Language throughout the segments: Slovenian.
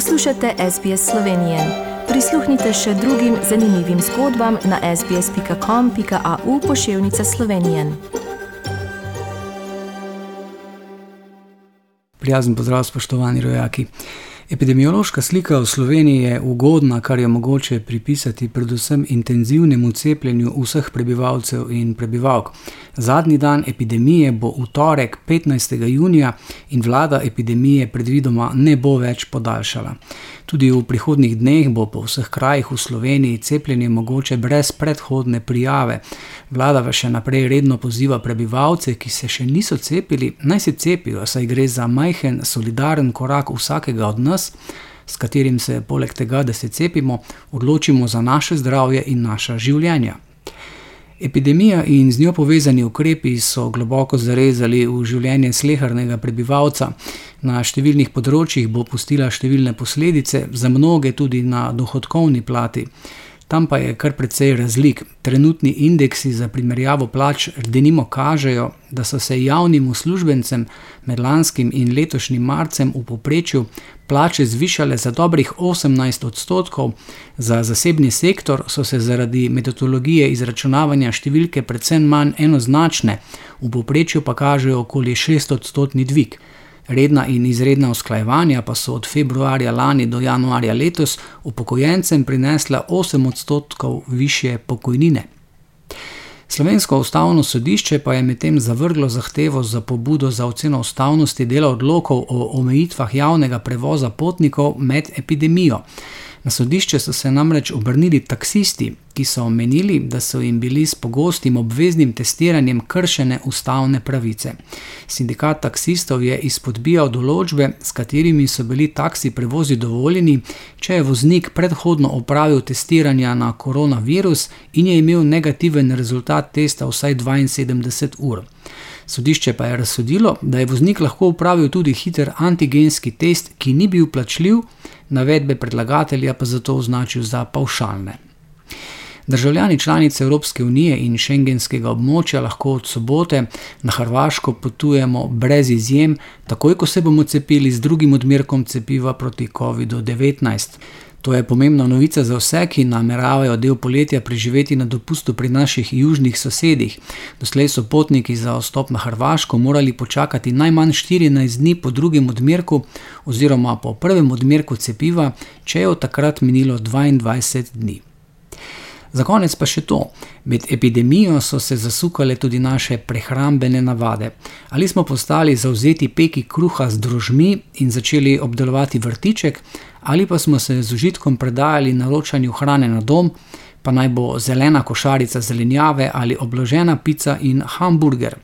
Poslušate SBS Slovenije. Prisluhnite še drugim zanimivim zgodbam na sbsp.com.au pošiljka Slovenije. Prijazen pozdrav, spoštovani rojaki. Epidemiološka slika v Sloveniji je ugodna, kar je mogoče pripisati predvsem intenzivnemu cepljenju vseh prebivalcev in prebivalk. Zadnji dan epidemije bo v torek, 15. junija, in vlada epidemije predvidoma ne bo več podaljšala. Tudi v prihodnjih dneh bo po vseh krajih v Sloveniji cepljenje mogoče brez predhodne prijave. Vlada pa še naprej redno poziva prebivalce, ki se še niso cepili, naj se cepijo, saj gre za majhen, solidaren korak vsakega od nas, s katerim se, poleg tega, da se cepimo, odločimo za naše zdravje in naša življenja. Epidemija in z njo povezani ukrepi so globoko zarezali v življenje slehrnega prebivalca. Na številnih področjih bo pustila številne posledice, za mnoge tudi na dohodkovni plati. Tam pa je kar precej razlik. Trenutni indeksi za primerjavo plač denimo kažejo, da so se javnim uslužbencem med lanskim in letošnjim marcem v povprečju plače zvišale za dobrih 18 odstotkov, za zasebni sektor so se zaradi metodologije izračunavanja številke predvsem manj enoznačne, v povprečju pa kažejo okoli 6 odstotni dvig. Redna in izredna usklajevanja pa so od februarja lani do januarja letos upokojencem prinesla 8 odstotkov više pokojnine. Slovensko ustavno sodišče pa je medtem zavrglo zahtevo za pobudo za oceno ustavnosti dela odlokov o omejitvah javnega prevoza potnikov med epidemijo. Na sodišče so se namreč obrnili taksisti, ki so omenili, da so jim bili s pogostim obveznim testiranjem kršene ustavne pravice. Sindikat taksistov je izpodbijal določbe, s katerimi so bili taksi prevozi dovoljeni, če je voznik predhodno opravil testiranja na koronavirus in je imel negativen rezultat testa vsaj 72 ur. Sodišče pa je razsodilo, da je voznik lahko upravil tudi hiter antigenski test, ki ni bil plačljiv, navedbe predlagatelja pa zato označil za paušalne. Državljani članice Evropske unije in šengenskega območja lahko od sobote na Hrvaško potujemo brez izjem, takoj ko se bomo cepili z drugim odmerkom cepiva proti COVID-19. To je pomembna novica za vse, ki nameravajo del poletja preživeti na dopustu pri naših južnih sosedih. Doslej so potniki za vstop na Hrvaško morali počakati najmanj 14 dni po drugem odmerku, oziroma po prvem odmerku cepiva, če je od takrat minilo 22 dni. Za konec pa še to. Med epidemijo so se zasukale tudi naše prehrambene navade. Ali smo postali zauzeti peki kruha z drožmi in začeli obdelovati vrtiček, ali pa smo se z užitkom predajali naročanju hrane na dom, pa naj bo zelena košarica zelenjave ali obložena pica in hamburger.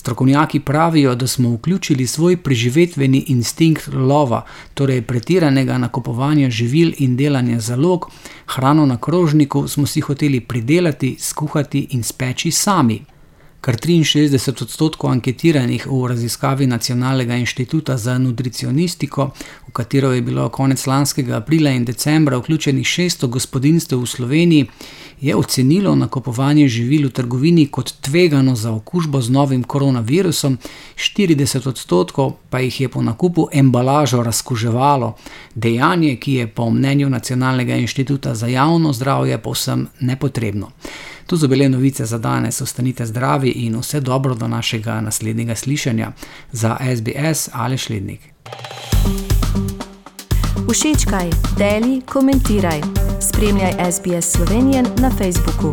Strokovnjaki pravijo, da smo vključili svoj preživetveni instinkt lova, torej pretiranega nakupovanja živil in delanja zalog, hrano na krožniku smo si hoteli pridelati, skuhati in speči sami. Kar 63 odstotkov anketiranih v raziskavi Nacionalnega inštituta za nutricionistiko, v katero je bilo konec lanskega aprila in decembra vključenih 600 gospodinstv v Sloveniji, je ocenilo nakupovanje živil v trgovini kot tvegano za okužbo z novim koronavirusom, 40 odstotkov pa jih je po nakupu embalažo razkuževalo, dejanje, ki je po mnenju Nacionalnega inštituta za javno zdravje povsem nepotrebno. Tu so bile novice za danes, ostanite zdravi in vse dobro do našega naslednjega slišanja za SBS ali Šlednik. Všečkaj, deli, komentiraj. Spremljaj SBS Slovenijo na Facebooku.